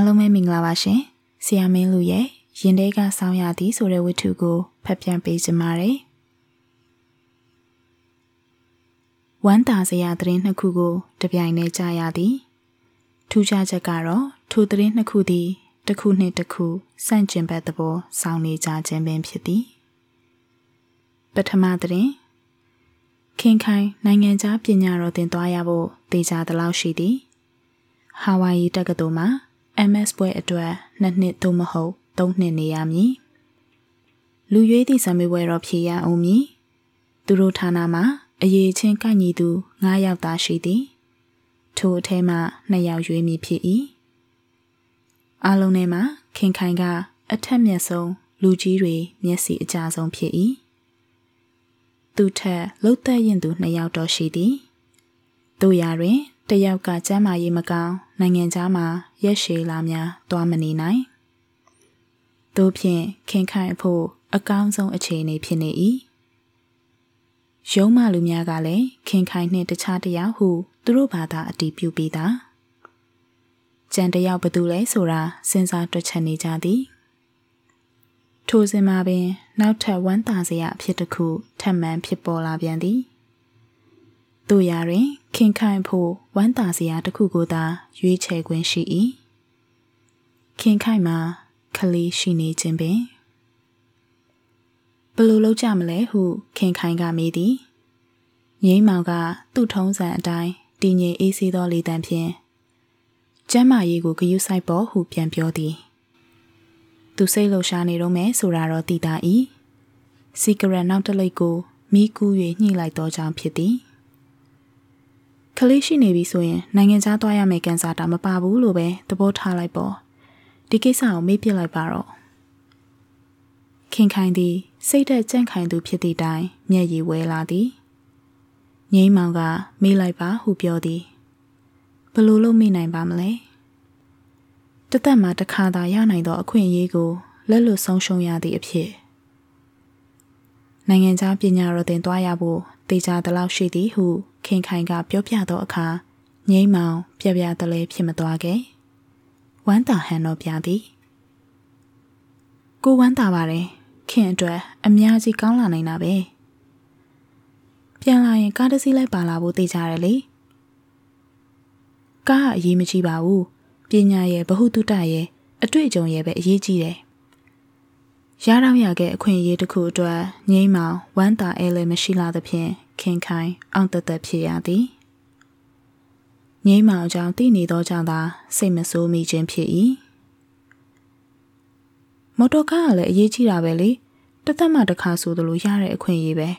အားလုံးပဲမင်္ဂလာပါရှင်။ဆီယာမင်းလူရဲ့ရင်ထဲကဆောင်းရသည်ဆိုတဲ့ဝတ္ထုကိုဖတ်ပြန်ပေးကြပါမယ်။ဝမ်းတာစရာသတင်းနှစ်ခုကိုတပြိုင်တည်းကြားရသည်။ထူးခြားချက်ကတော့ထိုသတင်းနှစ်ခုသည်တစ်ခုနှင့်တစ်ခုဆန့်ကျင်ဘက်သဘောဆောင်းနေကြခြင်းပင်ဖြစ်သည်။ပထမသတင်းခင်ခိုင်နိုင်ငံခြားပညာတော်သင်သွားရဖို့တေချာသလောက်ရှိသည်။ဟာဝိုင်ယီတက္ကသိုလ်မှာ MS ပွဲအတွက်နှစ်နှစ်သို့မဟုတ်သုံးနှစ်နေရမည်လူရွေးသည့်ဇမေပွဲတော်ဖြေရအောင်မည်သူတို့ဌာနမှာအရေးချင်းကိုက်ညီသူ9ယောက်သာရှိသည်ထိုအထဲမှ2ယောက်ရွေးမည်ဖြစ်၏အလုံးထဲမှာခင်ခိုင်ကအထက်မြတ်ဆုံးလူကြီးတွေမျက်စိအကြဆုံးဖြစ်၏သူထက်လှုပ်သက်ရင်သူ2ယောက်တော့ရှိသည်တို့ရာတွင် တယောက်ကကျမ်းမာရေးမကောင်းနိုင်ငံသားမှာရက်ရှည်လာများသွားမနေနိုင်။တို့ဖြင့်ခင်ခိုင်ဖို့အကောင်းဆုံးအခြေအနေဖြစ်နေ၏။ရုံးမလူများကလည်းခင်ခိုင်နှင့်တခြားတယောက်ဟုသူတို့ဘာသာအတီးပြုပြီးသား။ကြံတယောက်ဘသူလဲဆိုတာစဉ်းစားတွက်ချက်နေကြသည်။ထိုစဉ်မှာပင် နောက်ထပ်ဝမ်းသာစရာအဖြစ်တစ်ခုထပ်မံဖြစ်ပေါ်လာပြန်သည်။ တို့ရာတွင် ခင်ခိုင်ဖို့ဝမ်းသာစရာတစ်ခုကိုသာရွေးချယ်ခွင့်ရှိ၏ခင်ခိုင်မှာခလေးရှိနေခြင်းပင်ဘလို့လောက်ကြမလဲဟု ခင်ခိုင်ကမေးသည်ငိမ့်မောင်ကသူ့ထုံးစံအတိုင်းတည်ငြိမ်အေးဆေးသောလေတံဖြင့်ကျမ်းမာရေးကိုဂယုဆိုင်ပေါ်ဟုပြန်ပြောသည်သူစိတ်လှရှားနေတော့မယ်ဆိုတာတော့သိတာ၏စီဂရက်နောက်တစ်လိပ်ကိုမိကူး၍ညှိလိုက်တော့ကြောင်းဖြစ်သည် ကလေးရှိနေပြီဆိုရင်နိုင်ငံခြားသွားရမယ်ကန်စာတာမပါဘူးလို့ပဲသဘောထားလိုက်ပေါ့ဒီကိစ္စကိုမေးပြလိုက်ပါတော့ခင်ခိုင်သည်စိတ်သက်ကြန့်ခိုင်သူဖြစ်သည့်တိုင်မျက်ရည်ဝဲလာသည်ငိမ့်မောင်ကမေးလိုက်ပါဟုပြောသည်ဘလို့လို့မေးနိုင်ပါမလဲတသက်မှာတစ်ခါသာရနိုင်သောအခွင့်အရေးကိုလက်လွတ်ဆုံးရှုံးရသည့်အဖြစ်နိုင်ငံခြားပညာတော်သင်သွားရဖို့တေချာတလောက်ရှိသည်ဟု ခင်ခိုင်ကပြောပြသောအခါငိမ့်မောင်ပြပြတလဲဖြစ်မသွားခဲ့ဝမ်းတာဟန်တော့ပြသည်ကိုဝမ်းတာပါတယ်ခင်အတွက်အများကြီးကောင်းလာနိုင်တာပဲပြန်လာရင်ကားတစ်စီးလိုက်ပါလာဖို့သိကြတယ်လေကားကအရေးမကြီးပါဘူးပညာရဲ့ဗဟုသုတရဲ့အတွေ့အကြုံရဲ့ပဲအရေးကြီးတယ်ရတော့ရခဲ့အခွင့်အရေးတစ်ခုအတွက်ငိမ့်မောင်ဝမ်းတာအဲလည်းမရှိလာသဖြင့် ခင်ခိုင်အောင်တသက်ဖြစ်ရသည်ငိမ့်မောင်ကြောင့်တည်နေသောကြောင့်သာစိတ်မဆိုးမိခြင်းဖြစ်၏မော်တော်ကားကလည်းအရေးကြီးတာပဲလေတသက်မှတစ်ခါဆိုသလိုရတဲ့အခွင့်အရေးပဲ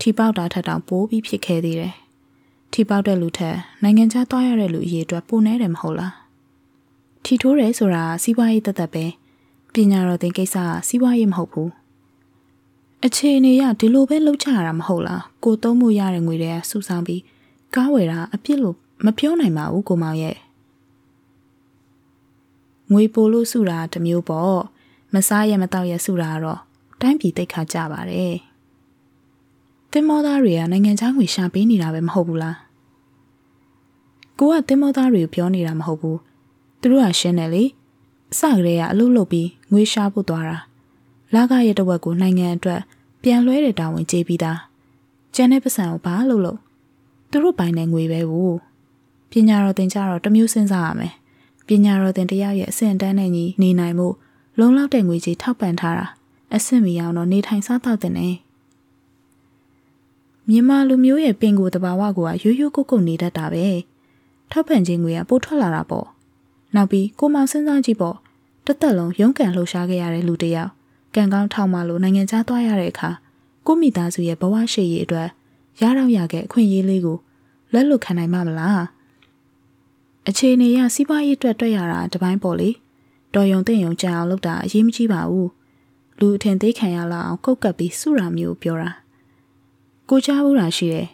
ထီပေါက်တာထက်တောင်ပိုးပြီးဖြစ်ခဲ့သေးတယ်ထီပေါက်တဲ့လူထက်နိုင်ငံခြားသွားရတဲ့လူအရေးအတွက်ပိုနေတယ်မဟုတ်လားထီထိုးတယ်ဆိုတာစီးပွားရေးတသက်ပဲပညာတော်သင်ကိစ္စကစီးပွားရေးမဟုတ်ဘူး အခြေအနေရဒီလိုပဲလုပ်ချရတာမဟုတ်လားကိုသုံးမှုရတဲ့ငွေတွေကစုဆောင်းပြီးကားဝယ်တာအပြစ်လို့မပြောနိုင်ပါဘူးကိုမောင်ရဲ့ငွေပိုလို့စုတာတမျိုးပေါ့မစားရမတော့ရစုတာတော့တိုင်းပြည်တိတ်ခါကြပါတယ်တင်မောသားတွေကနိုင်ငံခြားငွေရှာပေးနေတာပဲမဟုတ်ဘူးလားကိုကတင်မောသားတွေကိုပြောနေတာမဟုတ်ဘူးသူတို့ကရှင်းတယ်လေအစကတည်းကအလုပ်လုပ်ပြီးငွေရှာဖို့သွားတာလာကရဲ့တဝက်ကိုနိုင်ငံအတွက် ပြန်လွှဲတဲ့တာဝန်ကျေးပြီးသားကျန်တဲ့ပတ်စံကိုဘာလို့လို့သူတို့ပိုင်တဲ့ငွေပဲဘူးပညာတော်သင်ကြတော့တမျိုးစဉ်းစားရမယ်ပညာတော်သင်တရားရဲ့အဆင့်တန်းနဲ့ညီနေနိုင်မှုလုံလောက်တဲ့ငွေကြီးထောက်ပံ့ထားတာအဆင့်မီအောင်တော့နေထိုင်စားသောက်တဲ့နေမြန်မာလူမျိုးရဲ့ပင်ကိုယ်တဘာဝကိုကရိုးရိုးကုတ်ကုတ်နေတတ်တာပဲထောက်ပံ့ခြင်းငွေကပို့ထွက်လာတာပေါ့နောက်ပြီးကိုမောင်စဉ်းစားကြည့်ပေါ့တသက်လုံးရုန်းကန်လှုပ်ရှားခဲ့ရတဲ့လူတစ်ယောက် ကံကောင်းထောက်မှလို့နိုင်ငံခြားသွားရတဲ့အခါကိုမိသားစုရဲ့ဘဝရှိရေးအတွက်ရတော့ရခဲ့အခွင့်အရေးလေးကိုလက်လွတ်ခံနိုင်မှာမလားအခြေအနေရစီးပွားရေးအတွက်တွေ့ရတာတပိုင်းပေါ့လေတော်ယုံတဲ့ယုံကြအောင်လုပ်တာအရေးမကြီးပါဘူးလူအထင်သေးခံရလောက်အောင်ကုတ်ကပ်ပြီးစုရာမျိုးပြောတာကိုချဘူးတာရှိတယ်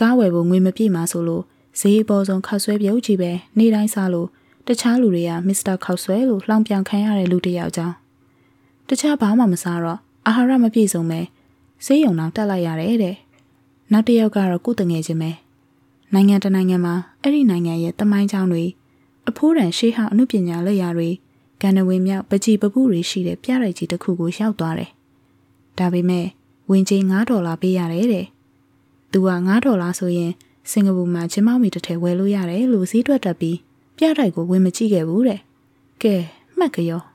ကားဝယ်ဖို့ငွေမပြည့်မှဆိုလို့ဈေးပေါ်ဆုံးခောက်ဆွဲပြုတ်ကြီးပဲနေတိုင်းစားလို့တခြားလူတွေကမစ္စတာခောက်ဆွဲလို့လှောင်ပြောင်ခံရတဲ့လူတစ်ယောက်ကြောင်း တခြားဘာမှမစားတော့အာဟာရမပြည့်စုံပဲဈေးရုံတော့တက်လိုက်ရတယ်တဲ့နောက်တစ်ယောက်ကတော့ကိုယ်တငယ်ချင်းပဲနိုင်ငံတနိုင်ငံမှာအဲ့ဒီနိုင်ငံရဲ့တမိုင်းချောင်းတွေအဖိုးတန်ရှေးဟောင်းအမှုပညာလက်ရာတွေကန္နဝင်မြောက်ပကြည်ပပုတွေရှိတဲ့ပြရိုက်ကြီးတစ်ခုကိုရောက်သွားတယ်။ဒါပေမဲ့ဝင်ချင်း9ဒေါ်လာပေးရတယ်တဲ့။သူက9ဒေါ်လာဆိုရင်စင်ကာပူမှာကျင်းမောက်မီတစ်ထည်ဝယ်လို့ရတယ်လို့ဈေးတွက်တက်ပြီးပြရိုက်ကိုဝင်မကြည့်ခဲ့ဘူးတဲ့။ကဲမှတ်ကြရော။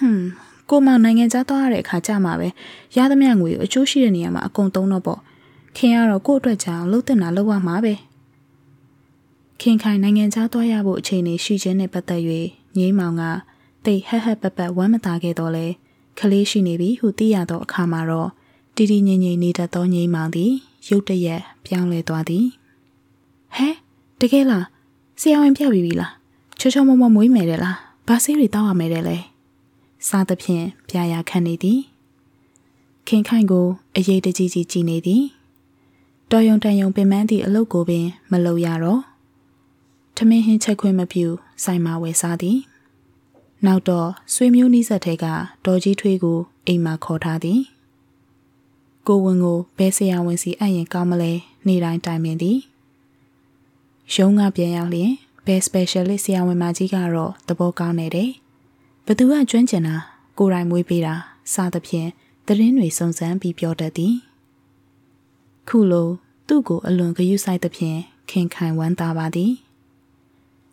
ဟွန်း ကိုမောင်နိုင်ငံသားသွားရတဲ့အခါကြမှာပဲရသမျှငွေကိုအကျိုးရှိတဲ့နေရာမှာအကုန်သုံးတော့ပေါ့။ခင်ကတော့ကို့အတွက်ကြောင်လှုပ်တင်တာလှုပ်ရမှာပဲ။ခင်ခိုင်နိုင်ငံသားသွားရဖို့အခြေအနေရှိခြင်းနဲ့ပတ်သက်၍ငိမ့်မောင်ကတိတ်ဟက်ဟက်ပက်ပက်ဝမ်းမသာခဲ့တော့လဲခလေးရှိနေပြီဟုသိရသောအခါမှာတော့တီတီငိမ့်ငိမ့်နေတတ်သောငိမ့်မောင်သည်ရုတ်တရက်ပြောင်းလဲသွားသည်ဟဲတကယ်လားဆရာဝန်ပြပြီပြီလားချောချောမမမွေးမယ်တဲ့လားဘာဆေးတွေတောက်ရမယ်တဲ့လဲ စားသဖြင့်ပြာရခန့်နေသည်ခင်ခိုင်ကိုအရေးတကြီးကြီးကြည်နေသည်တော်ယုံတန်ယုံပင်ပန်းသည့်အလုတ်ကိုပင် မလုပ်ရတော့ထမင်းဟင်းချက်ခွင့်မပြုဆိုင်မှာဝယ်စားသည်နောက်တော့ဆွေမျိုးနီးစပ်ထဲကဒေါ်ကြီးထွေးကိုအိမ်မှာခေါ်ထားသည်ကိုဝင်ကိုဘဲဆရာဝန်စီအပ်ရင်ကောင်းမလဲနေတိုင်းတိုင်ပင်သည်ရုံးကပြန်ရောက်လျင်ဘဲ specialist ဆရာဝန်မကြီးကတော့သဘောကောင်းနေတယ် ဘသူကကျွမ်းကျင်တာကိုယ်တိုင်မွေးပေးတာစသဖြင့်သတင်းတွေစုံစမ်းပြီးပြောတတ်သည်ခုလိုသူ့ကိုအလွန်ဂရုစိုက်သဖြင့်ခင်ခိုင်ဝမ်းသာပါသည်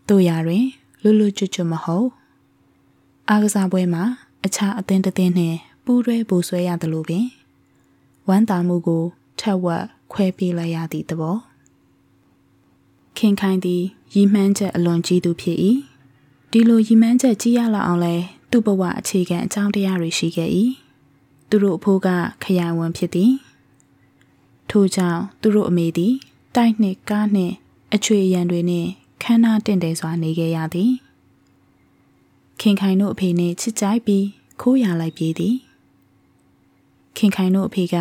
တို့ရတွင်လွတ်လွတ်ကျွတ်ကျွတ်မဟုတ်အားကစားပွဲမှာအခြားအသင်းတစ်သင်းနှင့်ပူးတွဲပူဆွဲရတယ်လို့ပင်ဝမ်းသာမှုကိုထက်ဝက်ခွဲပေးလိုက်ရသည့်သဘောခင်ခိုင်သည်ရီမှန်းချက်အလွန်ကြီးသူဖြစ်၏ ဒီလိုရီမှန်းချက်ကြီးရလောက်အောင်လဲသူ့ဘဝအခြေခံအကြောင်းတရားတွေရှိခဲ့၏သူတို့အဖိုးကခရိုင်ဝန်ဖြစ်သည်ထို့ကြောင့်သူတို့အမေသည်တိုက်နှင့်ကားနှင့်အချွေရန်တွေနှင့်ခမ်းနားတင့်တယ်စွာနေခဲ့ရသည်ခင်ခိုင်တို့အဖေနှင့်ချစ်ကြိုက်ပြီးခိုးရလိုက်ပြေးသည်ခင်ခိုင်တို့အဖေက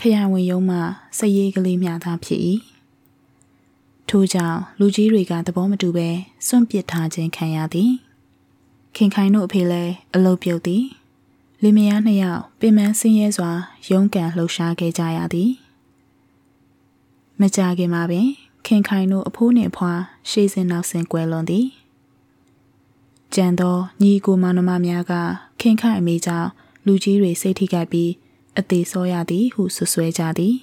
ခရဝင်ရုံးမှစရေးကလေးများသာဖြစ်၏ ထို့ကြောင့်လူကြီးတွေကသဘောမတူဘဲစွန့်ပစ်ထားခြင်းခံရသည်ခင်ခိုင်တို့အဖေလည်းအလုတ်ပြုတ်သည်လင်မယားနှစ်ယောက်ပင်မဆင်းရဲစွာရုန်းကန်လှုပ်ရှားခဲ့ကြရသည်မကြခင်မှာပင် ခင်ခိုင်တို့အဖိုးနှင့်ဖွာရှေးစင်နောက်ဆင်ကွယ်လွန်သည်ကြံသောညီကိုမောင်နှမများကခင်ခိုင်အမေကြောင့်လူကြီးတွေစိတ်ထိခိုက်ပြီးအသေးစောရသည်ဟုဆွဆွဲကြသည်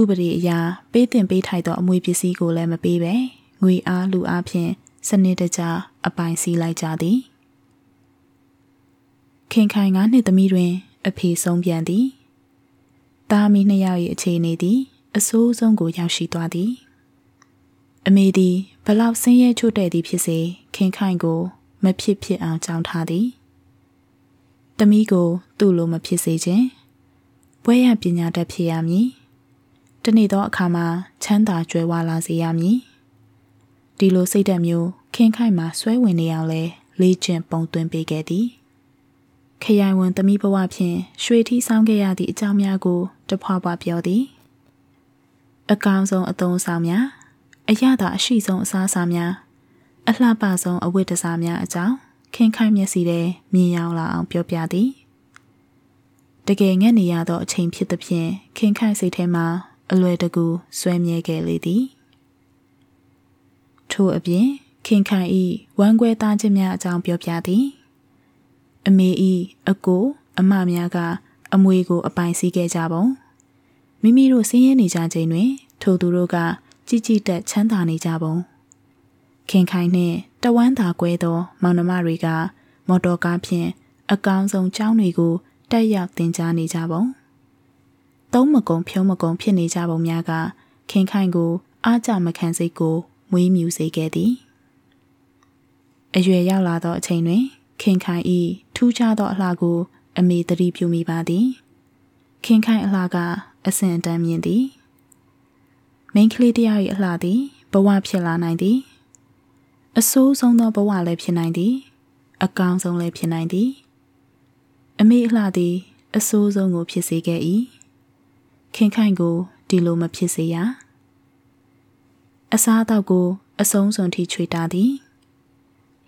ဥပဒေအရာပေးတင်ပေးထိုက်သောအမွေပစ္စည်းကိုလည်းမပေးပဲငွေအားလူအားဖြင့်စနစ်တကျအပိုင်စီးလိုက်ကြသည်ခင်ခိုင်ငါးနှစ်သမီးတွင် အဖေဆုံးပြန်သည်တာမီနှစ်ယောက်၏အခြေအနေသည် အဆိုးဆုံးကိုရောက်ရှိသွားသည်အမေသည်ဘလောက်ဆင်းရဲချို့တဲ့သည်ဖြစ်စေခင်ခိုင်ကို မဖြစ်ဖြစ်အောင်ကြောင်းထားသည်တမီးကို သူ့လိုမဖြစ်စေခြင်းဘွဲရပညာတတ်ဖြစ်ရမည် တနေ့သောအခါမှာချမ်းသာကြွယ်ဝလာစေရမည်ဒီလိုစိတ်ဓာတ်မျိုးခင်ခိုင်မှာဆွဲဝင်နေအောင်လဲလေးကျင့်ပုံသွင်းပေးခဲ့သည်ခရိုင်ဝန်သမီးဘဝဖြင့်ရွှေထီးဆောင်ခဲ့ရသည့်အကြောင်းများကိုတဖွာဖွာပြောသည်အကောင်ဆုံးအသုံးဆောင်များအရသာအရှိဆုံးအစားအစာများအလှပဆုံးအဝတ်တစားများအကြောင်းခင်ခိုင်မျက်စီထဲမြင်ရောက်လာအောင်ပြောပြသည်တကယ်ငက်နေရသောအချိန်ဖြစ်သဖြင့်ခင်ခိုင်စိတ်ထဲမှာ အလွယ်တကူဆွဲမြဲခဲ့လေသည်ထို့အပြင်ခင်ခိုင်ဤဝမ်းကွဲသားခြင်းများအကြောင်းပြောပြသည်အမေဤအကိုအမများကအမွေကို အပိုင်စီးခဲ့ကြပုံမိမိတို့ဆင်းရဲနေကြချိန်တွင် ထိုသူတို့ကကြီးကြီးတက်ချမ်းသာနေကြပုံခင်ခိုင်နှင့်တဝမ်းသာကွဲသော မောင်နှမတွေက မော်တော်ကားဖြင့်အကောင်းဆုံးကျောင်းတွေကိုတက်ရောက်သင်ကြားနေကြပုံ သုံးမကုံဖြုံးမကုံဖြစ်နေကြပုံများကခင်ခိုင်ကိုအားကြမခံစိတ်ကိုမွေးမြူစေခဲ့သည်အရွယ်ရောက်လာသောအချိန်တွင် ခင်ခိုင်ဤထူးခြားသောအလှကို အမေတတိပြုမိပါသည်ခင်ခိုင်အလှကအဆင့်တန်းမြင့်သည်မိန်းကလေးတယောက်၏အလှသည်ဘဝဖြစ်လာနိုင်သည်အဆိုးဆုံးသောဘဝလည်းဖြစ်နိုင်သည် အကောင်းဆုံးလည်းဖြစ်နိုင်သည် အမေအလှသည် အဆိုးဆုံးကိုဖြစ်စေခဲ့၏ ခင်ခိုင်ကိုဒီလိုမဖြစ်စေရအစားအသောက်ကိုအဆုံးစွန်ထိချွေတာသည်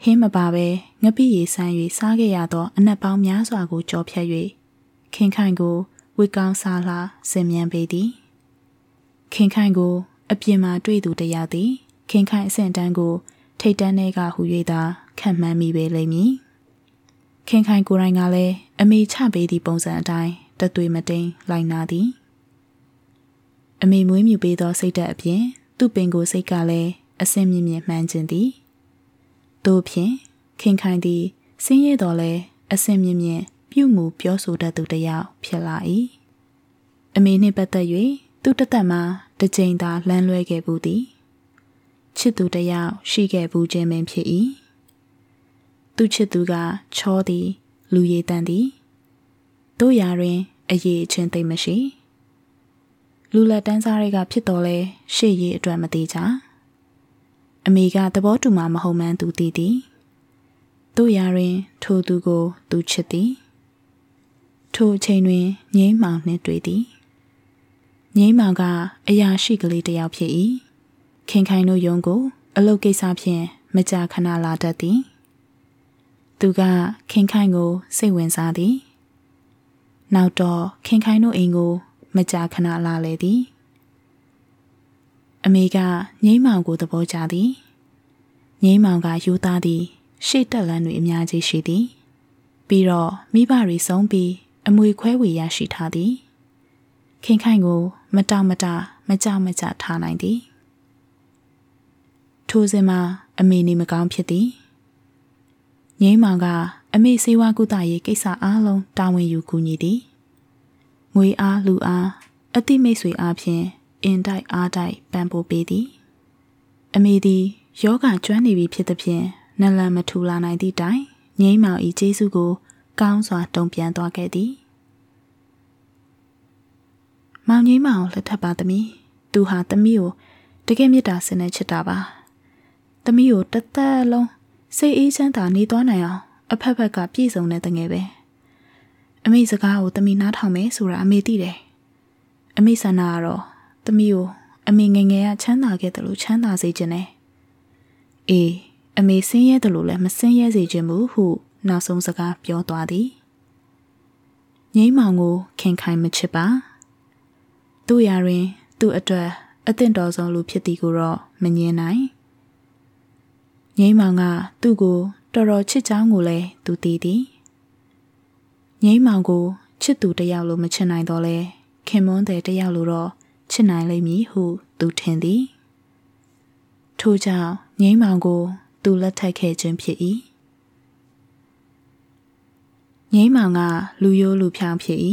ဟင်းမပါပဲငပိရီဆန်း၍စားခဲ့ရသောအနက်ပေါင်းများစွာကိုကြော်ဖြတ်၍ခင်ခိုင်ကိုဝေကောင်းစားလာဆင်မြန်ပေသည်ခင်ခိုင်ကို အပြင်မှာတွေ့သူတယောက်သည်ခင်ခိုင်အဆင့်တန်းကို ထိတ်တန်းတွေကဟူ၍သာခံမှန်းမိပေလိမ့်မည်ခင်ခိုင်ကိုရိုင်းကလည်းအမေချပေးသည့်ပုံစံအတိုင်းတသွေးမတိန်လိုက်နာသည် အမေမွေးမြူပေးသောစိတ်ဓာတ်အပြင်သူ့ပင်ကိုယ်စိတ်ကလည်းအစင်းမြင့်မြင့်မှန်းခြင်းသည်တို့ဖြင့်ခင်ခိုင်သည်ဆင်းရဲတော်လဲအစင်းမြင့်မြင့်ပြုမှုပြောဆိုတတ်သူတစ်ယောက်ဖြစ်လာ၏အမေနှင့်ပတ်သက်၍သူတသက်မှာတစ်ကြိမ်သာလမ်းလွဲခဲ့ဘူးသည်ချစ်သူတစ်ယောက်ရှိခဲ့ဘူးခြင်းပင်ဖြစ်၏သူချစ်သူကချောသည် လူရည်တန်သည်တို့ရာတွင်အရေးအချင်းသိမ့်မရှိ လူလက်တန်းစားတွေကဖြစ်တော်လဲရှေ့ရည်အတွက်မသေးကြအမေကသဘောတူမှမဟုတ်မှန်းသူသိသည်တို့ရာတွင် ထိုသူကို သူချစ်သည်ထိုအချိန်တွင်ငိမ့်မောင်နှင့်တွေ့သည်ငိမ့်မောင်ကအရာရှိကလေးတစ်ယောက်ဖြစ်၏ခင်ခိုင်တို့ယုံကို အလုပ်ကိစ္စဖြင့်မကြာခဏလာတတ်သည်သူကခင်ခိုင်ကို စိတ်ဝင်စားသည် နောက်တော့ခင်ခိုင်တို့အိမ်ကို မကြာခဏလာလေသည်အမေကငိမ့်မောင်ကိုသဘောကျသည်ငိမ့်မောင်ကယူသားသည် ရှေ့တက်လန်းတွေအများကြီးရှိသည် ပြီးတော့မိဘတွေဆုံးပြီးအမွေခွဲဝေရရှိထားသည် ခင်ခိုင်ကို မတောင့်မတမကြမကြထားနိုင်သည်ထိုစဉ်မှာအမေနေမကောင်းဖြစ်သည်ငိမ့်မောင်ကအမေစေဝါကုသရေးကိစ္စအားလုံးတာဝန်ယူကူညီသည် ငွေအားလူအားအတိမိတ်ဆွေအားဖြင့်အင်တိုက်အားတိုက်ပံ့ပိုးပေးသည်အမေသည်ယောဂကျွမ်းနေပြီဖြစ်သည်ဖြင့်နလန်မထူလာနိုင်သည့်တိုင်ငိမ့်မောင်ဤကျေးဇူးကို ကောင်းစွာတုံ့ပြန်သွားခဲ့သည်မောင်ကြီးမောင်လက်ထပ်ပါသမီးသူဟာသမီးကိုတကယ်မေတ္တာစင်နဲ့ချစ်တာပါသမီးကိုတသက်လုံးစိတ်အေးချမ်းသာနေသွားနိုင်အောင်အဖက်ဖက်ကပြည့်စုံတဲ့တငယ်ပဲ အမေစကားကိုသမီးနားထောင်မယ်ဆိုတာအမေသိတယ်အမေဆန္ဒကတော့သမီးကိုအမေငငယ်ကချမ်းသာခဲ့တယ်လို့ချမ်းသာစေခြင်းနဲ့အေးအမေဆင်းရဲတယ်လို့လည်းမဆင်းရဲစေခြင်းဘူးဟုနောက်ဆုံးစကားပြောသွားသည်ငိမ့်မောင်ကိုခင်ခိုင်မချစ်ပါသူ့ရာတွင် သူ့အတွက်အသင့်တော်ဆုံးလူဖြစ်သည်ကိုတော့မငြင်းနိုင်ငိမ့်မောင်ကသူ့ကိုတော်တော်ချစ်ချောင်းကိုလည်းသူသိသည် ငိမ့်မောင်ကိုချစ်သူတယောက်လိုမချစ်နိုင်တော့လဲခင်မွန်းတဲ့တယောက်လိုတော့ချစ်နိုင်လိမ့်မည်ဟုသူထင်သည်ထို့ကြောင့်ငိမ့်မောင်ကို သူလက်ထပ်ခဲ့ခြင်းဖြစ်၏ငိမ့်မောင်ကလူရိုးလူဖြောင်းဖြစ်၏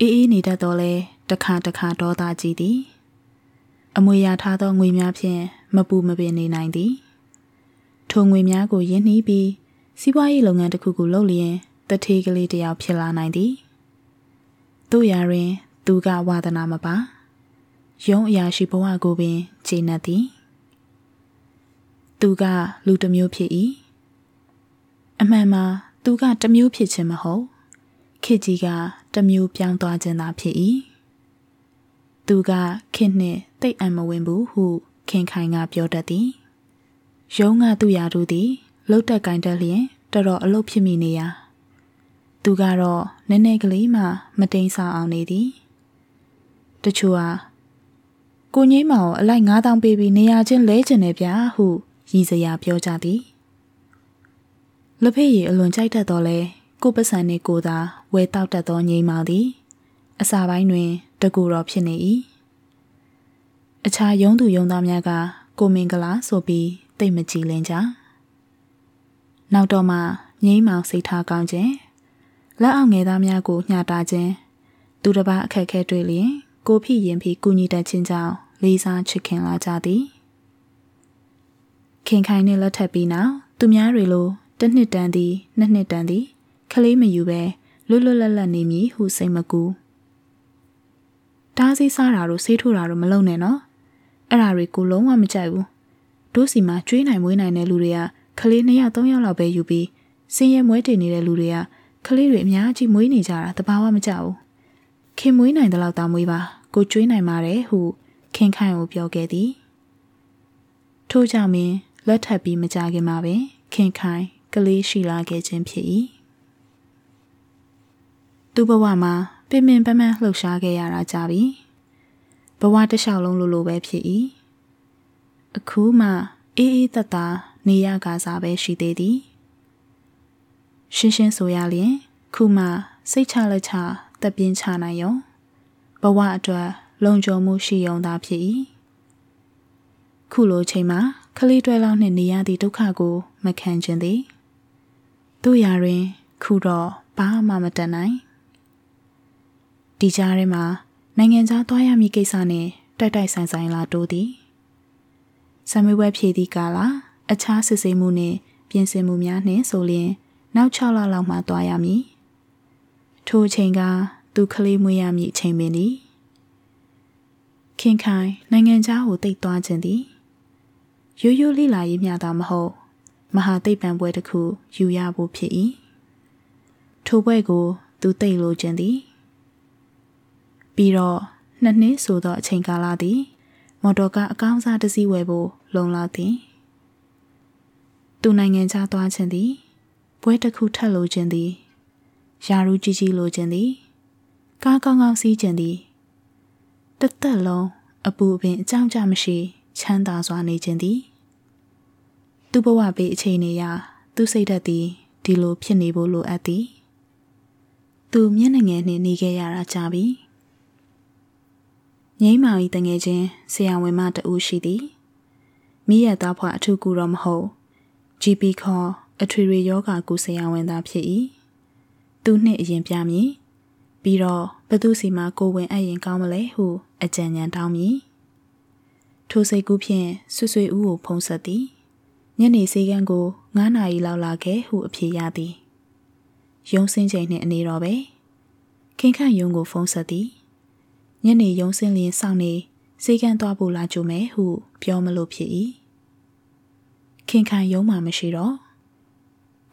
အေးအေးနေတတ်တော့လဲတခါတခါဒေါသကြီးသည် အမွေရထားသောငွေများဖြင့်မပူမပင်နေနိုင်သည်ထိုငွေများကိုရင်းနှီးပြီးစီးပွားရေးလုပ်ငန်းတစ်ခုကိုလုပ်လျင် တထေးကလေးတစ်ယောက်ဖြစ်လာနိုင်သည်တို့ရာတွင် သူကဝါသနာမပါရုံးအရာရှိဘဝကိုပင်ခြေနှက်သည်သူကလူတစ်မျိုးဖြစ်၏အမှန်မှာသူကတစ်မျိုးဖြစ်ခြင်းမဟုတ်ခေကြီးကတစ်မျိုးပြောင်းသွားခြင်းသာဖြစ်၏သူကခင်နှင့်တိတ်အံမဝင်ဘူးဟုခင်ခိုင်ကပြောတတ်သည်ရုံးကသူ့ရာတို့သည်လှုပ်တက်ကင်တက်လျင်တော်တော်အလုပ်ဖြစ်မိနေရာ သူကတော့နည်းနည်းကလေးမှမတိန်ဆာအောင်နေသည်တချို့ဟာကိုငိမ့်မောင်အလိုက်9000ပေးပြီးနေရာချင်းလဲကျင်တယ်ဗျာဟုရည်စရာပြောကြသည်လက်ဖေးရည်အလွန်ကြိုက်တတ်တော်လဲကိုပစံနဲ့ကိုသာဝဲတောက်တတ်သောငိမ့်မောင်သည်အစာပိုင်းတွင် တကူတော်ဖြစ်နေ၏အခြားယုံသူယုံသားများကကိုမင်္ဂလာဆိုပြီးတိတ်မကြည်လင်ကြနောက်တော့မှငိမ့်မောင်စိတ်ထားကောင်းခြင်း လက်အောက်ငယ်သားများကိုညှာတာခြင်းသူတစ်ပါးအခက်ခဲတွေ့လျင်ကိုဖြစ်ရင်ဖြစ်ကူညီတတ်ခြင်းကြောင့်လေးစားချစ်ခင်လာကြသည်ခင်ခိုင်နှင့်လက်ထပ်ပြီးနောက်သူများတွေလိုတစ်နှစ်တန်သည်နှစ်နှစ်တန်သည်ခလေးမယူပဲလွတ်လွတ်လပ်လပ်နေမည်ဟုစိတ်မကူတားစီးစားတာတို့ဆေးထိုးတာတို့မလုပ်နဲ့နော်အဲ့ဒါတွေကိုလုံးဝမကြိုက်ဘူးတို့စီမှာကျွေးနိုင်မွေးနိုင်တဲ့လူတွေကကလေး2ယောက်3ယောက်လောက်ပဲယူပြီးစင်းရဲမွေးတင်နေတဲ့လူတွေက ကလေးတွေအများကြီးမွေးနေကြတာတဘာဝမကြဘူးခင်မွေးနိုင်တဲ့လောက်သာမွေးပါကိုကျွေးနိုင်ပါတယ်ဟုခင်ခိုင်ကိုပြောခဲ့သည်ထို့ကြောင့်မင်းလက်ထပ်ပြီးမကြခင်မှာပင်ခင်ခိုင်ကလေးရှိလာခဲ့ခြင်းဖြစ်၏သူ့ဘဝမှာပင်ပင်ပန်းပန်းလှုပ်ရှားခဲ့ရတာကြပြီဘဝတစ်လျှောက်လုံးလိုလိုပဲဖြစ်၏အခုမှအေးအေးသက်သာနေရကစားပဲရှိသေးသည် ရှင်းရှင်းဆိုရလျင်ခုမှစိတ်ချလက်ချတက်ပြင်းချနိုင်ရုံဘဝအတွက်လုံခြုံမှုရှိုံသာဖြစ်၏ခုလိုချိန်မှာခလေးတွဲလောက်နှင့်နေရသည့်ဒုက္ခကိုမခံခြင်းသည်တို့ရာတွင်ခုတော့ဘာမှမတတ်နိုင်ဒီကြားထဲမှာနိုင်ငံခြားသွားရမည့်ကိစ္စနှင့်တိုက်တိုက်ဆိုင်ဆိုင်လာတိုးသည်ဆံမွေးပွဲဖြည့်သည့်ကာလအခြားစစ်ဆေးမှုနှင့်ပြင်ဆင်မှုများနှင့်ဆိုလျင် နောက်6လလောက်မှသွားရမည်ထိုအချိန်ကသူကလေးမွေးရမည့်အချိန်ပင်သည်ခင်ခိုင်နိုင်ငံခြားကိုတိတ်သွားခြင်းသည်ရိုးရိုးလေးလာရေးမျှတာမဟုတ်မဟာသိပ္ပံပွဲတစ်ခုယူရဖို့ဖြစ်၏ထိုပွဲကို သူသိလိုခြင်းသည်ပြီးတော့နှစ်နှစ်ဆိုသောအချိန်ကာလသည် မော်တော်ကားအကောင်းစားတစ်စီးဝယ်ဖို့လုံလောက်သည် သူနိုင်ငံခြားသွားခြင်းသည် ပွဲတစ်ခုထပ်လိုခြင်းသည်ယာရူကြီးကြီးလိုခြင်းသည်ကားကောင်းကောင်းစီးခြင်းသည်တသက်လုံးအပူပင်အကြောင်းကြမရှိချမ်းသာစွာနေခြင်းသည်သူ့ဘဝပေးအခြေအနေအရသူ့စိတ်ဓာတ်သည်ဒီလိုဖြစ်နေဖို့လိုအပ်သည်သူမျက်နှာငယ်နှင့်နေခဲ့ရတာကြာပြီငိမ့်မောင်ဤတငယ်ချင်းဆရာဝန်မတူရှိသည်မိရသားဖွာအထုကူတော့မဟုတ် GP ခေါ် အထွေထွေယောဂကုဆရာဝန်သားဖြစ်၏သူနှင့်အရင်ပြမည်ပြီးတော့ဘသူစီမှာကိုဝင်အပ်ရင်ကောင်းမလဲဟုအကြံဉာဏ်တောင်းမည်ထိုစိတ်ကူးဖြင့်ဆွဆွေဦးကိုဖုံးဆက်သည်ညနေစေကန်းကို9နာရီလောက်လာခဲ့ဟုအဖြေရသည်ရုံးစင်းချိန်နှင့်အနေတော်ပဲခင်ခန့်ယုံကိုဖုံးဆက်သည်ညနေရုံးစင်းလျင်စောင့်နေစေကန်းသွားဖို့လာကြိုမယ်ဟု ပြောမလို့ဖြစ်၏ခင်ခန့်ယုံမှမရှိတော့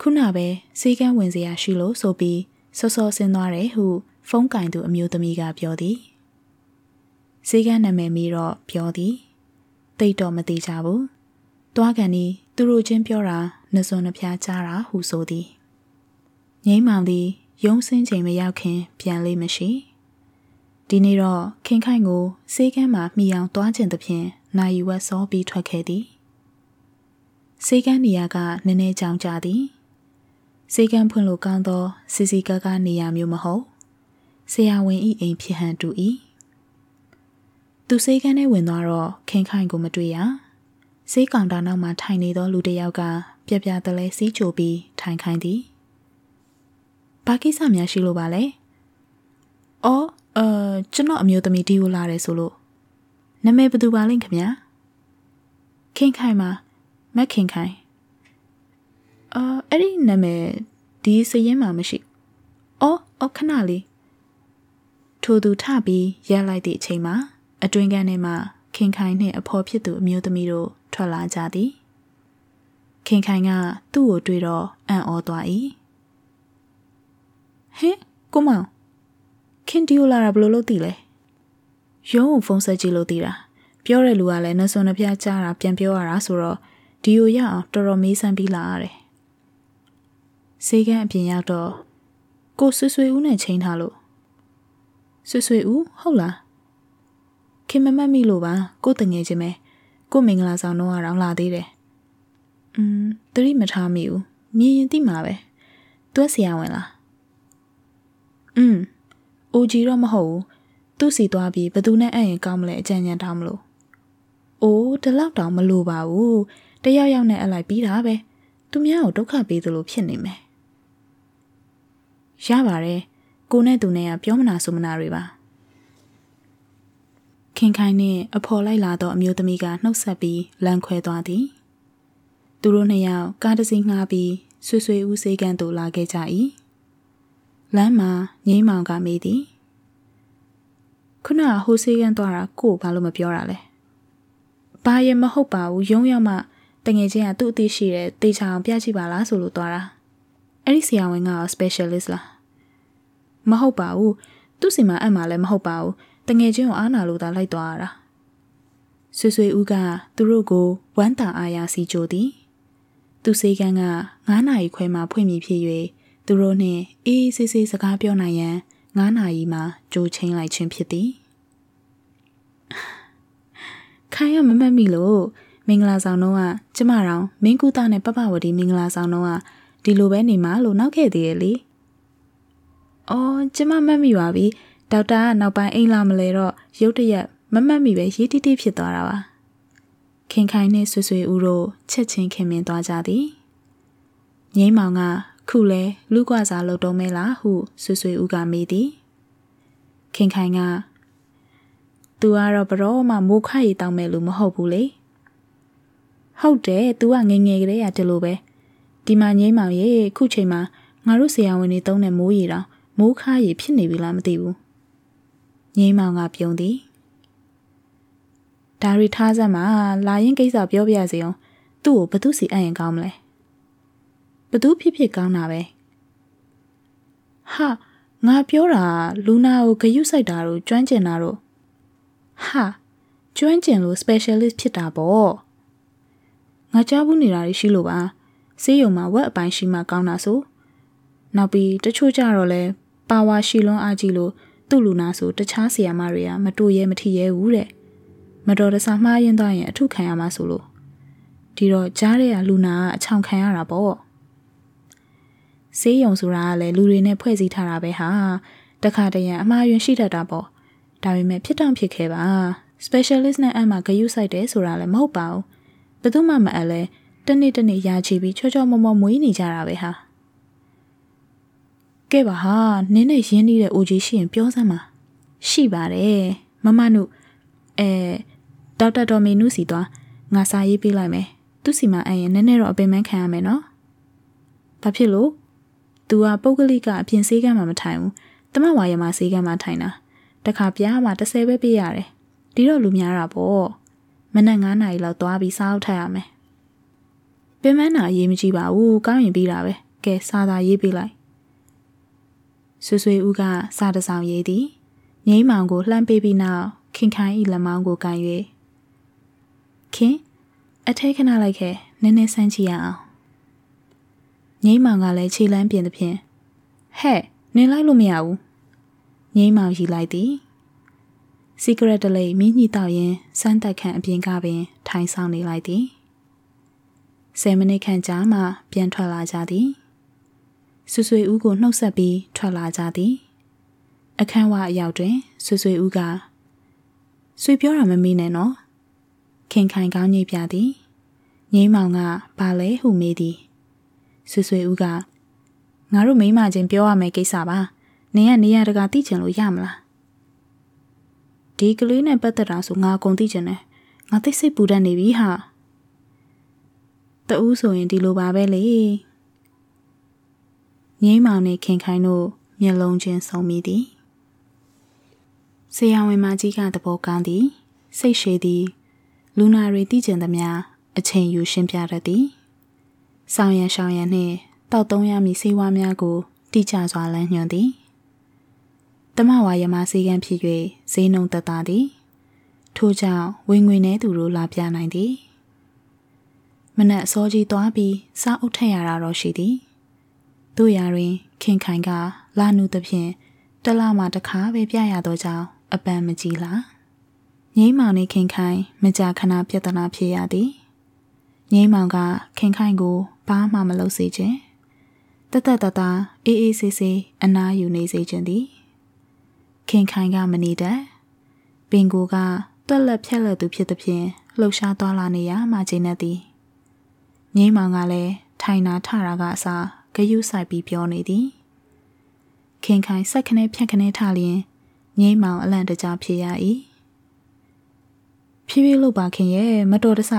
ခုနပဲစေကန်းဝင်စရာရှိလို့ဆိုပြီးစောစောဆင်းသွားတယ်ဟု ဖုန်းကင်သူအမျိုးသမီးကပြောသည်စေကန်းနာမည်မီတော့ပြောသည်တိတ်တော့မသိကြဘူးတွားကန်ဒီသူတို့ချင်းပြောတာနှစွန်နှဖျားကြားတာဟုဆိုသည်ငိမ့်မောင်သည်ရုံးစင်းချိန်မရောက်ခင် ပြန်လေးမရှိဒီနေ့တော့ခင်ခိုင်ကိုစေးကမ်းမှာမှီအောင်တွားကျင်သဖြင့်နိုင်ဝက်စောပြီးထွက်ခဲ့သည်စေးကမ်းနေရာကနည်းနည်းကြောင်ကြသည် စေကန်းဖွင့်လို့ကောင်းသောစီစီကားကားနေရာမျိုးမဟုတ်ဆရာဝန်ဤအိမ်ဖြစ်ဟန်တူ၏သူစေကန်းထဲဝင်သွားတော့ခင်ခိုင်ကိုမတွေ့ရစေးကောင်တာနောက်မှာထိုင်နေသောလူတစ်ယောက်ကပြပြတလဲစီးချိုပြီးထိုင်ခိုင်းသည်ဘာကိစ္စများရှိလို့ပါလဲအော်အဲကျွန်တော်အမျိုးသမီးဒီကိုလာတယ်ဆိုလို့နာမည်ဘယ်သူပါလဲခင်ဗျာခင်ခိုင်မှာမက်ခင်ခိုင် အာအဲ့ဒီနာမည်ဒီစရင်မှာမရှိ။အော်အော်ခဏလေးထိုသူထပြီးရက်လိုက်သည့်အချိန်မှာအတွင်းကန်းထဲမှာခင်ခိုင်နှင့်အဖော်ဖြစ်သူအမျိုးသမီးတို့ထွက်လာကြသည်။ခင်ခိုင်ကသူ့ကိုတွေ့တော့အံ့ဩသွား၏။ဟင်ကိုမောင်ခင်ဒီယိုလာတာဘလို့လို့သိလဲ။ရုံးကိုဖုန်းဆက်ကြည့်လို့သိတာ။ပြောတဲ့လူကလည်းနှစွန်နှပြကြားတာပြန်ပြောရတာဆိုတော့ဒီယိုရအောင်တော်တော်မေးစမ်းပြီးလာရတယ် ဆေးကန်းအပြင်ရောက်တော့ကိုဆွဆွေဦးနဲ့ချိန်ထားလို့ဆွဆွေဦးဟုတ်လားခင်မမတ်မိလို့ပါကိုတငယ်ချင်းပဲကိုမင်္ဂလာဆောင်တော့အောင်လာသေးတယ်อืมတတိမထားမိဘူးမြင်ရင်သိမှာပဲသူကဆရာဝန်လားอืมအိုဂျီတော့မဟုတ်ဘူးသူ့စီသွားပြီးဘသူနဲ့အဲ့ရင်ကောင်းမလဲအကြံဉာဏ်တောင်းမလို့အိုးဒီလောက်တောင်မလိုပါဘူးတယောက်ယောက်နဲ့အလိုက်ပြီးတာပဲသူများကိုဒုက္ခပေးသလိုဖြစ်နေမယ် ရပါတယ်ကိုနဲ့သူနဲ့ကပြောမနာဆိုမနာတွေပါခင်ခိုင်နဲ့အဖော်လိုက်လာတော့အမျိုးသမီးကနှုတ်ဆက်ပြီးလမ်းခွဲသွားသည်သူတို့နှစ်ယောက်ကားတစ်စီးငှားပြီးဆွေဆွေဦးစေးကန်သို့လာခဲ့ကြ၏လမ်းမှာငိမ့်မောင်ကမေးသည်ခုနကဟိုစေးကန်သွားတာကိုဘာလို့မပြောတာလဲဘာရင်မဟုတ်ပါဘူးရုံးရောက်မှတငယ်ချင်းကသူ့အသိရှိတယ်တေချာအောင်ပြကြည့်ပါလားဆိုလို့သွားတာအဲ့ဒီဆရာဝန်က specialist လား မဟုတ်ပါဘူးသူ့စီမှာအပ်မှာလည်းမဟုတ်ပါဘူးတငယ်ချင်းကိုအားနာလို့သာလိုက်သွားရတာဆွေဆွေဦးကသူတို့ကိုဝမ်းတာအားရစီကြိုသည်သူစေကန်းက9နာရီခွဲမှဖွင့်မိဖြစ်၍သူတို့နှင့်အေးဆေးဆေးစကားပြောနိုင်ရန်9နာရီမှကြိုချင်းလိုက်ခြင်းဖြစ်သည်ခိုင်ရမမတ်မိလို့မင်္ဂလာဆောင်တော့ကကျမတော်မင်းကူတာနဲ့ပပဝတီမင်္ဂလာဆောင်တော့ကဒီလိုပဲနေမှာလို့နောက်ခဲ့သေးရဲ့လေ။ အော်ကျမမှတ်မိပါပြီ။ဒေါက်တာကနောက်ပိုင်းအိမ်လာမလဲတော့ရုတ်တရက်မမှတ်မိပဲရေးတိတိဖြစ်သွားတာပါ။ခင်ခိုင်နဲ့ဆွဆွေဦးတို့ချက်ချင်းခင်မင်သွားကြသည်။ငိမ့်မောင်ကခုလဲလူ့ကွာစားလုပ်တော့မဲလားဟုဆွဆွေဦးကမေးသည်။ခင်ခိုင်ကသူကတော့ဘရောမှမိုးခရီတောင်းမဲ့လို့မဟုတ်ဘူးလေဟုတ်တယ် तू ကငငယ်ကလေးကဒီလိုပဲဒီမှာငိမ့်မောင်ရေခုချိန်မှာငါတို့ဆရာဝန်တွေတုံးတဲ့မိုးရီတော့ မိုးခါရီဖြစ်နေပြီလားမသိဘူးငိမ့်မောင်ကပြုံးသည်ဒါရီထားစမ်းမှာလာရင်ကိစ္စပြောပြရစီအောင်သူ့ကိုဘသူစီအပ်ရင်ကောင်းမလဲဘသူဖြစ်ဖြစ်ကောင်းတာပဲဟာငါပြောတာလူနာကိုဂယုစိုက်တာတို့ကျွမ်းကျင်တာတို့ဟာကျွမ်းကျင်လို့ specialist ဖြစ်တာပေါ့ငါကြားဘူးနေတာရှိလို့ပါဆေးရုံမှာဝက်အပိုင်းရှိမှကောင်းတာဆိုနောက်ပြီးတချို့ကြတော့လဲ ပါဝါရှိလွန်းအားကြီးလို့သူ့လူနာဆိုတခြားဆီယာမတွေကမတူရဲမထီရဲဘူးတဲ့မတော်တဆမှားရင်သွားရင်အထုခံရမှာဆိုလို့ဒီတော့ကြားတဲ့ကလူနာကအချောင်ခံရတာပေါ့ဆေးရုံဆိုတာကလည်းလူတွေနဲ့ဖွဲ့စည်းထားတာပဲဟာတခါတရံအမှားယွင်းရှိတတ်တာပေါ့ဒါပေမဲ့ဖြစ်တောင်ဖြစ်ခဲ့ပါ specialist နဲ့အမှဂယုစိုက်တယ်ဆိုတာလည်းမဟုတ်ပါဘူးဘယ်သူမှမအပ်လဲတနေ့တနေ့ရာချီပြီးချောချောမောမောမွေးနေကြတာပဲဟာ ကဲပါဟာနင်းနဲ့ရင်းနှီးတဲ့အိုကြီးရှိရင်ပြောစမ်းပါရှိပါတယ်မမနုအဲဒေါက်တာဒေါ်မီနုစီသွားငါစာရေးပေးလိုက်မယ်သူစီမှာအရင်နည်းနည်းတော့အပင်ပန်းခံရမယ်နော်ဘာဖြစ်လို့ तू ကပုဂ္ဂလိကအပြင်ဆေးကမ်းမှာမထိုင်ဘူးတမဝါရမဆေးကမ်းမှာထိုင်တာတခါပြားမှာ30ပဲပေးရတယ်ဒီတော့လူများတာပေါ့မနက်9နာရီလောက်သွားပြီးစားအုပ်ထပ်ရမယ်ပင်မနာရေးမကြည့်ပါဘူးကောင်းရင်ပြီးတာပဲကဲစားသာရေးပေးလိုက် ဆွေဆွေဦးကစားတဆောင်ရေးသည်ငိမ့်မောင်ကိုလှမ်းပေးပြီးနောက်ခင်ခိုင်ဤလက်မောင်းကိုကန်၍ခင်အထဲခဏလိုက်ခဲ့နည်းနည်းဆန်းချရအောင်ငိမ့်မောင်ကလည်းခြေလမ်းပြင်သဖြင့်ဟဲ့နင်လိုက်လို့မရဘူးငိမ့်မောင်ရီလိုက်သည်စီကရက်တလိမင်းညှိတောက်ရင်စမ်းတက်ခန့်အပြင်ကပင် ထိုင်ဆောင်နေလိုက်သည်ဆယ်မိနစ်ခန့်ကြာမှပြန်ထွက်လာကြသည် ဆွဆွေဦးကိုနှုတ်ဆက်ပြီးထွက်လာကြသည်အခန်းဝအရောက်တွင်ဆွဆွေဦးကဆွေပြောတာမမေးနဲ့နော်ခင်ခိုင်ကောင်းညိပြသည်ငိမ့်မောင်ကဘာလဲဟုမေးသည်ဆွဆွေဦးကငါတို့မိမချင်းပြောရမယ့်ကိစ္စပါနင်ကနေရတကာသိချင်လို့ရမလားဒီကလေးနဲ့ပတ်သက်တာဆိုငါအကုန်သိချင်တယ်ငါသိစိတ်ပူတတ်နေပြီဟာတူးဆိုရင်ဒီလိုပါပဲလေ ငိမ့်မောင်နဲ့ခင်ခိုင်တို့မျက်လုံးချင်းဆုံမိသည်ဆရာဝန်မကြီးကသဘောကောင်းသည်စိတ်ရှည်သည် လူနာတွေသိကျင်သမျှအချိန်ယူရှင်းပြတတ်သည်ဆောင်ရန်ရှောင်ရန်နှင့်တောက်သုံးရမည့်စေဝါများကိုတိကျစွာလမ်းညွှန်သည်တမဝါယမစေကံဖြစ်၍ဈေးနှုံသက်သာသည်ထို့ကြောင့်ဝင်ငွေနေသူတို့လာပြနိုင်သည်မနက်အစောကြီးသွားပြီးစားအုပ်ထက်ရတာတော့ရှိသည် တို့ရာတွင် ခင်ခိုင်ကလာနုသဖြင့်တလမှတစ်ခါပဲပြရတော့ကြောင်းအပန်းမကြည့်လားငိမ့်မောင်နဲ့ခင်ခိုင်မကြာခဏပြဿနာဖြစ်ရသည်ငိမ့်မောင်ကခင်ခိုင်ကိုဘာမှမလုပ်စေခြင်းတတတတအေးအေးဆေးဆေးအနားယူနေစေခြင်းသည်ခင်ခိုင်ကမနေတတ်ပင်ကိုကတွက်လက်ဖြက်လက်သူဖြစ်သည်ဖြင့်လှုပ်ရှားသွားလာနေရမှချိန်နဲ့သည်ငိမ့်မောင်ကလည်းထိုင်နာထတာကအစား ဂယုဆိုင်ပြီးပြောနေသည်ခင်ခိုင်ဆက်ခနဲဖြက်ခနဲထလျင်ငိမ့်မောင်အလန့်တကြားဖြစ်ရ၏ဖြည်းဖြည်းလို့ပါခင်ရဲ့မတော်တဆ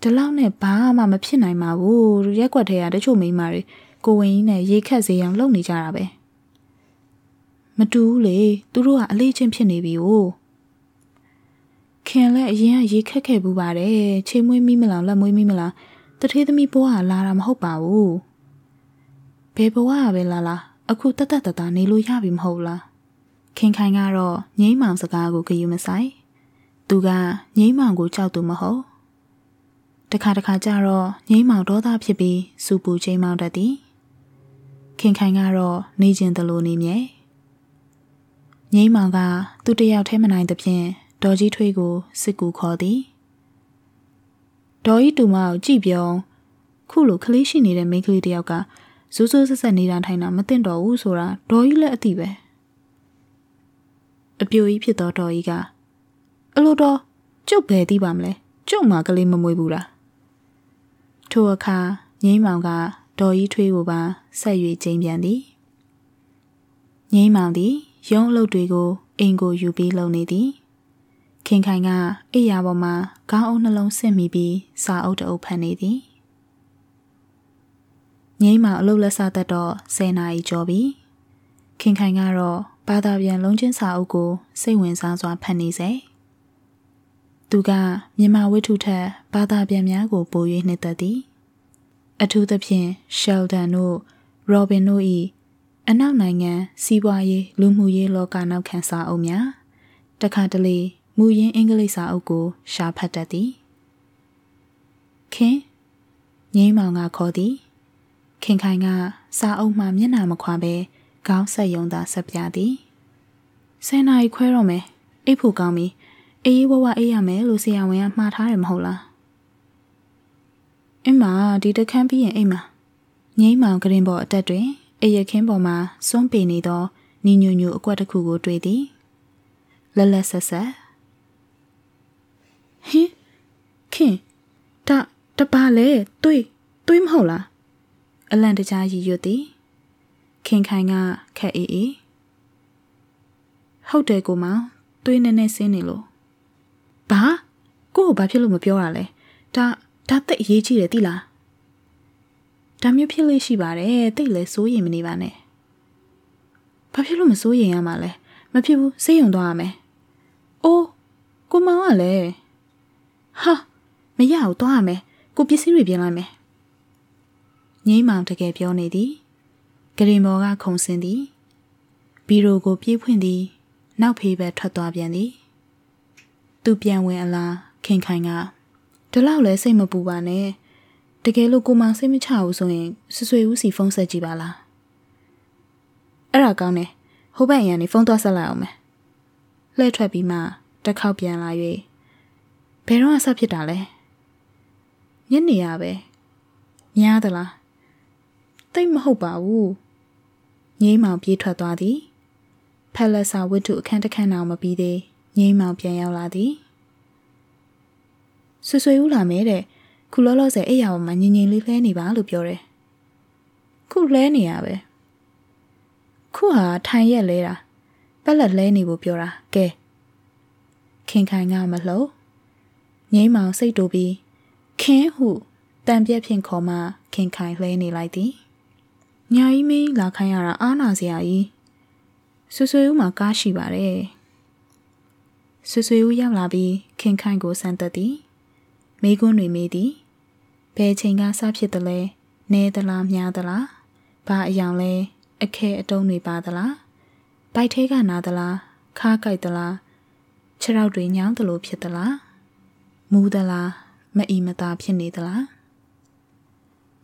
ဒီလောက်နဲ့ဘာမှမဖြစ်နိုင်ပါဘူးရက်ွက်ထဲကတချို့မိန်းမတွေကိုဝင်ကြီးနဲ့ရေခတ်စေအောင်လုပ်နေကြတာပဲမတူဘူးလေသူတို့ကအလေးချင်းဖြစ်နေပြီ哦ခင်လည်းအရင်ကရေခက်ခဲ့ဘူးပါတယ်ခြေမွေးမိမလားလက်မွေးမိမလား တထေးသမီးဘွားကလာတာမဟုတ်ပါဘူးဘယ်ဘဝကပဲလာလာအခုတတ်တတ်တတ်နေလို့ရပြီမဟုတ်လားခင်ခိုင်ကတော့ငိမ့်မောင်စကားကိုဂယုမဆိုင်သူကငိမ့်မောင်ကိုကြောက်သူမဟုတ်တခါတခါကျတော့ငိမ့်မောင်ဒေါသဖြစ်ပြီးစူပူချိန်မောင်တတ်သည်ခင်ခိုင်ကတော့နေကျင်သလိုနေမြဲငိမ့်မောင်ကသူ့တယောက်ထဲမနိုင်သဖြင့်ဒေါ်ကြီးထွေးကိုစစ်ကူခေါ်သည် ဒေါ်ကြီးတူမကိုကြည့်ပြောခုလိုကလေးရှိနေတဲ့မိန်းကလေးတယောက်ကဇိုးဇိုးဆက်ဆက်နေတာထိုင်တာမသိတော့ဘူးဆိုတာဒေါ်ကြီးလည်းအသိပဲအပြိုကြီးဖြစ်တော့ဒေါ်ကြီးကအလိုတော်ကျုပ်ပဲသိပါမလဲကျုပ်မှကလေးမမွေးဘူးလားထိုအခါငိမ့်မောင်ကဒေါ်ကြီးထွေးကိုပါဆက်၍ကျင်းပြန်သည်ငိမ့်မောင်သည်ရုံးအလုပ်တွေကိုအိမ်ကိုယူပြီးလုပ်နေသည် ခင်ခိုင်ကအိယာပေါ်မှာခေါင်းအုပ်နှလုံးဆင့်မိပြီးစာအုပ်တအုပ်ဖတ်နေသည်ငိမ့်မောင်အလုပ်လက်စားတတ်တော့10နာရီကျော်ပြီခင်ခိုင်ကတော့ဘာသာပြန်လုံးချင်းစာအုပ်ကိုစိတ်ဝင်စားစွာဖတ်နေစေသူကမြန်မာဝိထုထက်ဘာသာပြန်များကိုပို၍နှစ်သက်သည်အထူးသဖြင့်ရှယ်ဒန်တို့ရောဘင်တို့၏အနောက်နိုင်ငံစီးပွားရေးလူမှုရေးလောကနောက်ခံစာအုပ်များတခါတလေ မူရင်းအင်္ဂလိပ်စာအုပ်ကို ရှာဖတ်တတ်သည်ခင်ငိမ့်မောင်ကခေါ်သည် ခင်ခိုင်ကစာအုပ်မှမျက်နှာမခွာဘဲခေါင်းဆက်ယုံသာဆက်ပြသည်ဆယ်နာရီခွဲတော့မယ်အိတ်ဖို့ကောင်းပြီအေးဝဝအေးရမယ်လို့ဆရာဝန်ကမှားထားတယ်မဟုတ်လားအင်းမဒီတခန်းပြီးရင်အိမ်မှာငိမ့်မောင်ကရင်ပေါ်အတက်တွင်အရခင်းပေါ်မှာစွန့်ပေနေသောနီညိုညိုအကွက်တစ်ခုကိုတွေ့သည်လက်လက်ဆက်ဆက် ဟင်ခင်ဒါတပါလေတွေးတွေးမဟုတ်လားအလန့်တကြားရည်ရွတ်သည်ခင်ခိုင်ကခက်အေးအေးဟုတ်တယ်ကိုမောင်တွေးနေနေစင်းနေလို့ဘာကို့ကိုဘာဖြစ်လို့မပြောရလဲဒါဒါတိတ်အရေးကြီးတယ်သိလားဒါမျိုးဖြစ်လို့ရှိပါတယ်တိတ်လဲစိုးရင်မနေပါနဲ့ဘာဖြစ်လို့မစိုးရင်ရမှာလဲမဖြစ်ဘူးစေးရုံသွားရမယ်အိုးကိုမောင်ကလည်း ဟာမရဘူးသွားရမယ်ကိုပစ္စည်းတွေပြင်လိုက်မယ်ငိမ့်မောင်တကယ်ပြောနေသည်ဂရင်မော်ကခုံစင်သည်ဘီရိုကိုပြေးဖွင့်သည် နောက်ဖေးဘက်ထွက်သွားပြန်သည် သူပြန်ဝင်အလားခင်ခိုင်ကဒီလောက်လဲစိတ်မပူပါနဲ့တကယ်လို့ကိုမောင်စိတ်မချဘူးဆိုရင်ဆွဆွေဦးစီဖုန်းဆက်ကြည့်ပါလားအဲ့ဒါကောင်းတယ်ဟိုဘက်အရန်နေဖုန်းသွားဆက်လိုက်အောင်မယ်လှည့်ထွက်ပြီးမှတစ်ခေါက်ပြန်လာ၍ ဘယ်တော့ဆက်ဖြစ်တာလဲညနေရပဲများသလားတိတ်မဟုတ်ပါဘူးငိမ့်မောင်ပြေးထွက်သွားသည်ဖက်လက်စာဝတ္ထုအခန်းတစ်ခန်းအောင်မပြီးသေးငိမ့်မောင်ပြန်ရောက်လာသည်ဆွဆွေဦးလာမဲတဲ့ခုလောလောဆယ်အိယာပေါ်မှာငြိမ်ငြိမ်လေးလှဲနေပါလို့ပြောတယ်ခုလှဲနေရပဲခုဟာထိုင်ရက်လဲတာပက်လက်လဲနေဖို့ပြောတာကဲခင်ခိုင်ကမလှုပ် ငိမ့်မောင်စိတ်တူပြီးခင်းဟုတံပြက်ဖြင့်ခေါ်မှခင်ခိုင်လှဲနေလိုက်သည်ညာကြီးမင်းလာခိုင်းရတာအားနာစရာကြီးဆွဆွေဦးမှာကားရှိပါတယ်ဆွဆွေဦးရောက်လာပြီးခင်ခိုင်ကိုစမ်းသက်သည်မိကွန်းတွေမေးသည်ဘယ်ချိန်ကစဖြစ်တယ်လဲနဲသလားများသလားဘာအယောင်လဲအခဲအတုံးတွေပါသလားဘိုက်ထဲကနာသလားခါးကြိုက်သလားခြေထောက်တွေညောင်းသလိုဖြစ်သလား မူးသလားမအီမသာဖြစ်နေသလား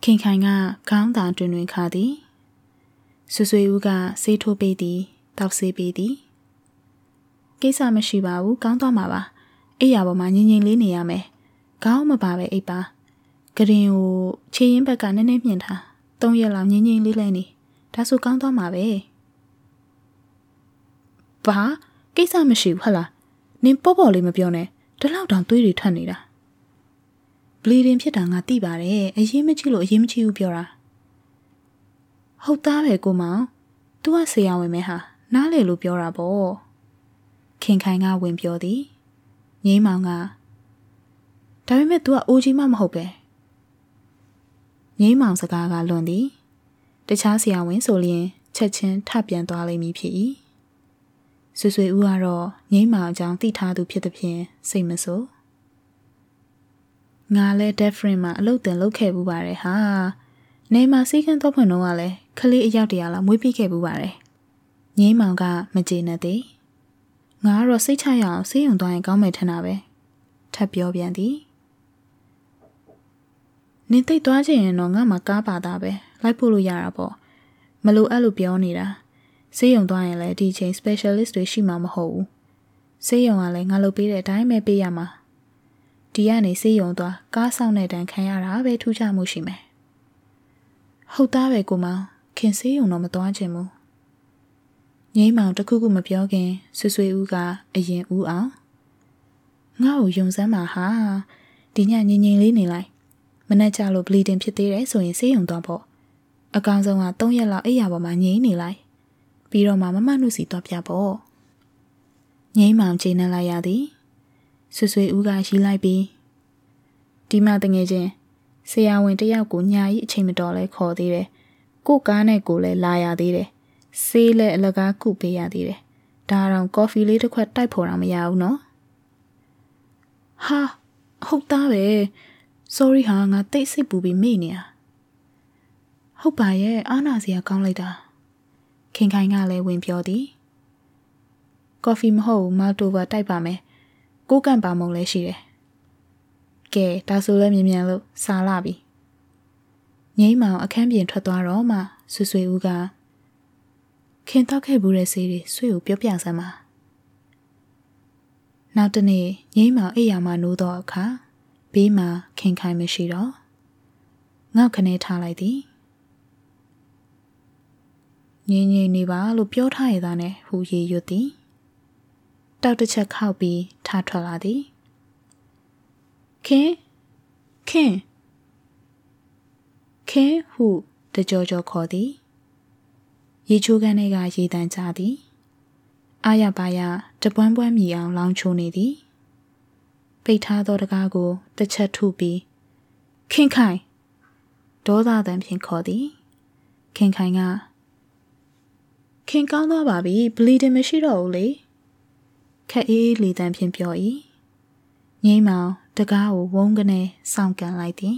ခင်ခိုင်ကခေါင်းသာတွင်တွင်ခါသည်ဆွဆွေဦးကဆေးထိုးပေးသည်တောက်ဆေးပေးသည်ကိစ္စမရှိပါဘူးကောင်းသွားမှာပါအိယာပေါ်မှာငြိမ်ငြိမ်လေးနေရမယ်ခေါင်းမပါပဲအိပ်ပါဂရင်ကိုခြေရင်းဘက်ကနည်းနည်းမြင်ထားသုံးရက်လောက်ငြိမ်ငြိမ်လေးလဲနေဒါဆိုကောင်းသွားမှာပဲဘာကိစ္စမရှိဘူးဟလားနင်ပေါ့ပေါ့လေးမပြောနဲ့ ဒီလောက်တောင်သွေးတွေထွက်နေတာ bleeding ဖြစ်တာငါသိပါတယ်အရေးမကြီးလို့အရေးမကြီးဘူးပြောတာဟုတ်သားပဲကိုမောင် तू ကဆရာဝင်မဲဟာနားလေလို့ပြောတာပေါ့ခင်ခိုင်ကဝင်ပြောသည်ငိမ့်မောင်ကဒါပေမဲ့ तू ကအိုကြီးမှမဟုတ်ပဲငိမ့်မောင်စကားကလွန်သည် တခြားဆရာဝန်ဆိုလျင်ချက်ချင်းထပြန်သွားလိမ့်မည်ဖြစ်၏ ဆွေဆွေဦးကတော့ငိမ့်မောင်အကြောင်းသိထားသူဖြစ်သဖြင့်စိတ်မဆိုးငါလဲ different မှာအလုပ်တင်လုပ်ခဲ့ဘူးပါတယ်ဟာနေမှာစီးကန်းတော့ဖွင့်တော့ကလည်းခလေးအယောက်တရာလောက်မွေးပြီးခဲ့ဘူးပါတယ်ငိမ့်မောင်ကမကျေနပ်သေးငါကတော့စိတ်ချရအောင်စေးရုံသွားရင်ကောင်းမယ်ထင်တာပဲထပ်ပြောပြန်သည်နင်သိသွားချင်ရင်တော့ငါမှကားပါတာပဲလိုက်ဖို့လို့ရတာပေါ့မလိုအဲ့လိုပြောနေတာ စေးရုံသွားရင်လည်းဒီချိန် specialist တွေရှိမှာမဟုတ်ဘူးစေးရုံကလည်းငါလုပ်ပေးတဲ့အတိုင်းပဲပေးရမှာဒဒီကနေစေးယုံသွားကားဆောင်တဲ့တန်ခံရတာပဲထူးခြားမှုရှိမယ်ဟုတ်သားပဲကိုမောင်ခင်စေးယုံတော့မသွားချင်ဘူးငိမ့်မောင်တခုခုမပြောခင်ဆွဆွေဦးကအရင်ဦးအောင်ငါ့ကိုယုံစမ်းပါဟာဒီညငြိမ်ငြိမ်လေးနေလိုက်မနှက်ကြလို့ဘလီတင်ဖြစ်သေးတယ်ဆိုရင်စေးယုံသွားဖို့အကောင်ဆုံးက3ရက်လောက်အိယာပေါ်မှာငြိမ်နေလိုက် ပြီးတော့မှမမနုစီတော့ပြဖို့ငိမ့်မောင်ချိန်နှက်လိုက်ရသည်ဆွဆွေဦးကရီးလိုက်ပြီးဒီမှတငယ်ချင်းဆရာဝန်တယောက်ကိုညာကြီးအချိန်မတော်လဲခေါ်သေးတယ်ကိုကားနဲ့ကိုလည်းလာရသေးတယ်ဆေးလည်းအလကားကုပေးရသေးတယ်ဒါတော့ကော်ဖီလေးတစ်ခွက်တိုက်ဖို့တော့မရဘူးနော်ဟာဟုတ်သားပဲ sorry ဟာငါတိတ်စိတ်ပူပြီးမေ့နေတာဟုတ်ပါရဲ့အားနာစရာကောင်းလိုက်တာ ခင်ခိုင်ကလည်းဝင်ပြောသည်ကော်ဖီမဟုတ်မာတိုဗာတိုက်ပါမယ်ကိုကန့်ပါမုံလည်းရှိတယ်ကဲဒါဆိုလည်းမြင်မြန်လို့စားလာပြီငိမ့်မောင်အခန်းပြင်ထွက်သွားတော့မှဆွဆွေဦးကခင်တောက်ခဲ့ဘူးတဲ့ဆေးတွေဆွေကိုပြောပြစမ်းပါနောက်တနေ့ငိမ့်မောင်အိယာမှနိုးတော့အခါဘေးမှာခင်ခိုင်မရှိတော့ငေါက်ခနဲထားလိုက်သည် ငင်းငင်းနေပါလို့ပြောထားရတာနဲ့ဟူရေရွတ်သည်တောက်တစ်ချက်ခောက်ပြီးထထွက်လာသည်ခင်ခင်ခင်ဟုတကြောကြောခေါ်သည်ရေချိုးကန်းထဲကရေတန်ကြသည်အာရပါရတပွန်းပွန်းမြည်အောင်လောင်းချိုးနေသည်ပိတ်ထားသောတကားကိုတစ်ချက်ထုပြီးခင်ခိုင်ဒေါသတန်ဖြင့်ခေါ်သည်ခင်ခိုင်က ခင်ကောင်းသွားပါပြီဘလီဒင်မရှိတော့ဘူးလေခက်အေးလီတန်ဖြင့်ပြော၏ငိမ့်မောင်တကားကိုဝုန်းကနေစောင့်ကန်လိုက်သည်